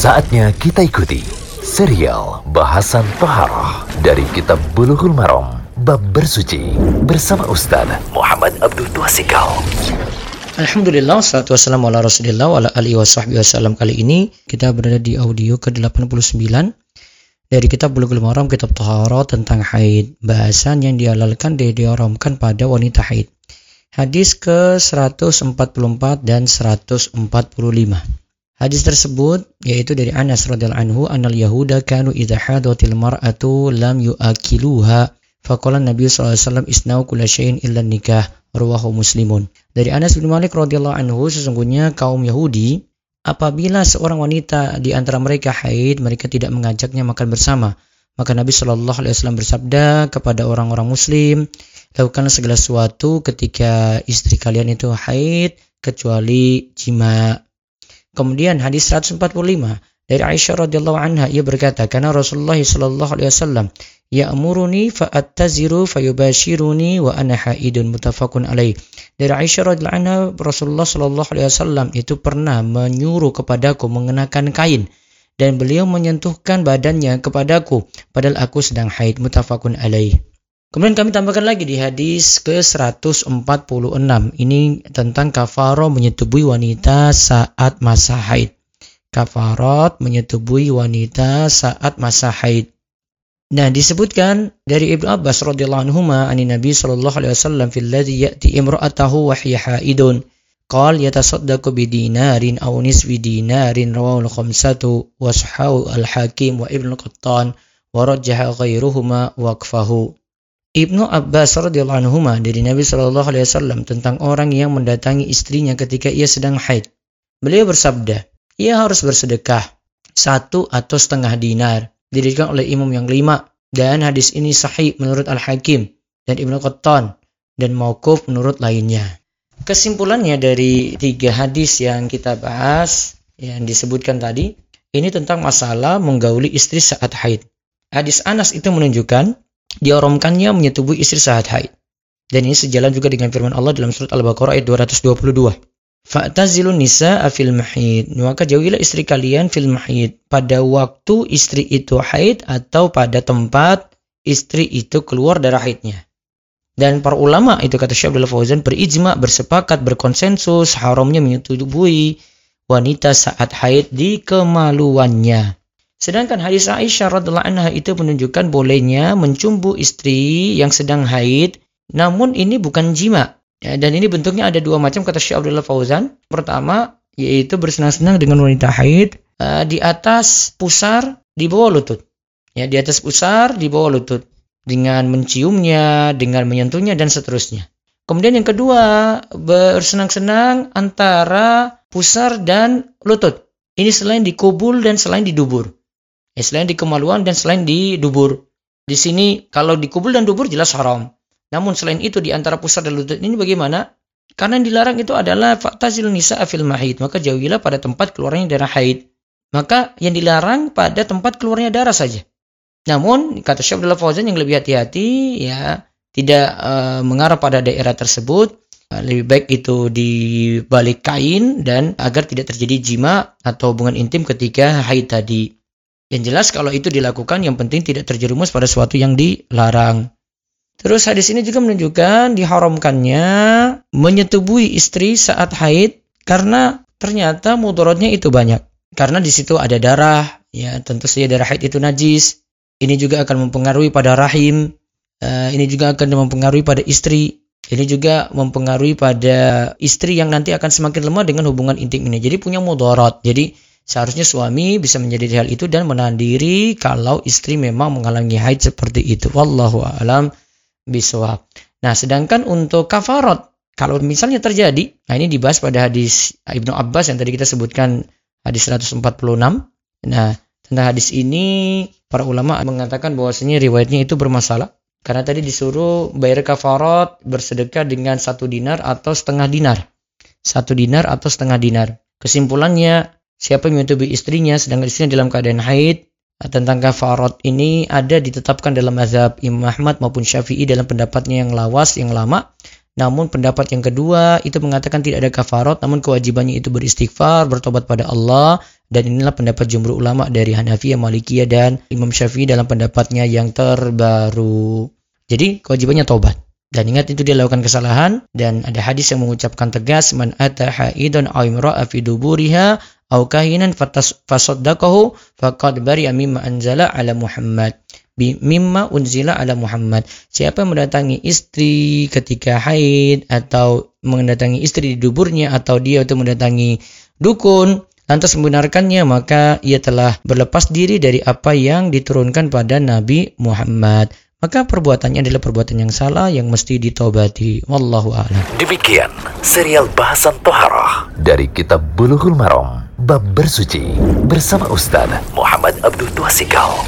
Saatnya kita ikuti serial bahasan Toharoh dari Kitab Bulughul Maram Bab Bersuci bersama Ustaz Muhammad Abdul Tuasikal. Alhamdulillah, salatu wassalamu ala rasulillah wa ala alihi wa sahbihi wasallam Kali ini kita berada di audio ke-89 dari kitab Bulughul Maram, kitab Taharah tentang haid. Bahasan yang dihalalkan dan diharamkan pada wanita haid. Hadis ke-144 dan 145 Hadis tersebut yaitu dari Anas radhiyallahu anhu anal yahuda kanu idza hadatil mar'atu lam yuakiluha faqala Nabi sallallahu alaihi wasallam isnau kulla syai'in illa nikah rawahu muslimun. Dari Anas bin Malik radhiyallahu anhu sesungguhnya kaum Yahudi apabila seorang wanita di antara mereka haid mereka tidak mengajaknya makan bersama. Maka Nabi Shallallahu alaihi wasallam bersabda kepada orang-orang muslim, lakukanlah segala sesuatu ketika istri kalian itu haid kecuali jima Kemudian hadis 145 dari Aisyah radhiyallahu anha ia berkata karena Rasulullah sallallahu alaihi wasallam ya'muruni fa'attaziru fayubashiruni wa ana haidun muttafaqun alaih. Dari Aisyah radhiyallahu anha Rasulullah sallallahu alaihi wasallam itu pernah menyuruh kepadaku mengenakan kain dan beliau menyentuhkan badannya kepadaku padahal aku sedang haid muttafaqun alaih. Kemudian kami tambahkan lagi di hadis ke-146. Ini tentang kafaro menyetubui wanita saat masa haid. Kafarot menyetubui wanita saat masa haid. Nah, disebutkan dari Ibnu Abbas radhiyallahu anhu ani Nabi sallallahu alaihi wasallam fil ladzi ya'ti imra'atahu wa hiya haidun. Qal yatasaddaqu bi dinarin aw nisfi dinarin rawahu al-khamsatu wa al-Hakim wa Ibnu Qattan wa rajjaha ghairuhuma waqfahu. Ibnu Abbas radhiyallahu anhu dari Nabi Shallallahu alaihi wasallam tentang orang yang mendatangi istrinya ketika ia sedang haid. Beliau bersabda, ia harus bersedekah satu atau setengah dinar. Dirikan oleh imam yang lima dan hadis ini sahih menurut Al-Hakim dan Ibnu Qattan dan mauquf menurut lainnya. Kesimpulannya dari tiga hadis yang kita bahas yang disebutkan tadi, ini tentang masalah menggauli istri saat haid. Hadis Anas itu menunjukkan diharamkannya menyetubui istri saat haid. Dan ini sejalan juga dengan firman Allah dalam surat Al-Baqarah ayat 222. Fa'tazilun nisa fil mahid. Maka jauhilah istri kalian fil mahid. Pada waktu istri itu haid atau pada tempat istri itu keluar darah haidnya. Dan para ulama itu kata Syekh Abdul Fauzan berijma, bersepakat, berkonsensus haramnya menyetubui wanita saat haid di kemaluannya. Sedangkan hadis Aisyah radhiallahu anha itu menunjukkan bolehnya mencumbu istri yang sedang haid, namun ini bukan jima. Ya, dan ini bentuknya ada dua macam kata Syekh Abdullah Fauzan. Pertama, yaitu bersenang-senang dengan wanita haid uh, di atas pusar di bawah lutut. Ya, di atas pusar di bawah lutut dengan menciumnya, dengan menyentuhnya dan seterusnya. Kemudian yang kedua, bersenang-senang antara pusar dan lutut. Ini selain di kubul dan selain di dubur. Ya, selain di kemaluan dan selain di dubur. Di sini kalau di kubul dan dubur jelas haram. Namun selain itu di antara pusat dan lutut ini bagaimana? Karena yang dilarang itu adalah faktazil nisa afil mahid. Maka jauhilah pada tempat keluarnya darah haid. Maka yang dilarang pada tempat keluarnya darah saja. Namun kata Syekh Abdullah Fauzan yang lebih hati-hati ya tidak uh, mengarah pada daerah tersebut lebih baik itu di balik kain dan agar tidak terjadi jima atau hubungan intim ketika haid tadi. Yang jelas kalau itu dilakukan yang penting tidak terjerumus pada sesuatu yang dilarang. Terus hadis ini juga menunjukkan diharamkannya menyetubui istri saat haid karena ternyata mudaratnya itu banyak. Karena di situ ada darah, ya tentu saja darah haid itu najis. Ini juga akan mempengaruhi pada rahim. Uh, ini juga akan mempengaruhi pada istri. Ini juga mempengaruhi pada istri yang nanti akan semakin lemah dengan hubungan intim ini. Jadi punya mudarat. Jadi Seharusnya suami bisa menjadi hal itu dan menahan diri kalau istri memang mengalami haid seperti itu. Wallahu a'lam bishawab. Nah, sedangkan untuk kafarot, kalau misalnya terjadi, nah ini dibahas pada hadis Ibnu Abbas yang tadi kita sebutkan hadis 146. Nah, tentang hadis ini para ulama mengatakan bahwasanya riwayatnya itu bermasalah karena tadi disuruh bayar kafarot bersedekah dengan satu dinar atau setengah dinar. Satu dinar atau setengah dinar. Kesimpulannya siapa yang menyetubui istrinya sedangkan istrinya dalam keadaan haid tentang kafarat ini ada ditetapkan dalam mazhab Imam Ahmad maupun Syafi'i dalam pendapatnya yang lawas yang lama namun pendapat yang kedua itu mengatakan tidak ada kafarat namun kewajibannya itu beristighfar bertobat pada Allah dan inilah pendapat jumhur ulama dari Hanafi, Malikiyah dan Imam Syafi'i dalam pendapatnya yang terbaru. Jadi kewajibannya tobat. Dan ingat itu dia lakukan kesalahan dan ada hadis yang mengucapkan tegas man ata haidun aw imra'a fi duburiha aw kahinan fasaddaqahu faqad bari'a mimma anzala ala Muhammad mimma unzila ala Muhammad. Siapa yang mendatangi istri ketika haid atau mendatangi istri di duburnya atau dia itu mendatangi dukun lantas membenarkannya maka ia telah berlepas diri dari apa yang diturunkan pada Nabi Muhammad maka perbuatannya adalah perbuatan yang salah yang mesti ditobati. Wallahu a'lam. Demikian serial bahasan toharah dari kitab Bulughul Maram bab bersuci bersama Ustaz Muhammad Abdul Tuasikal.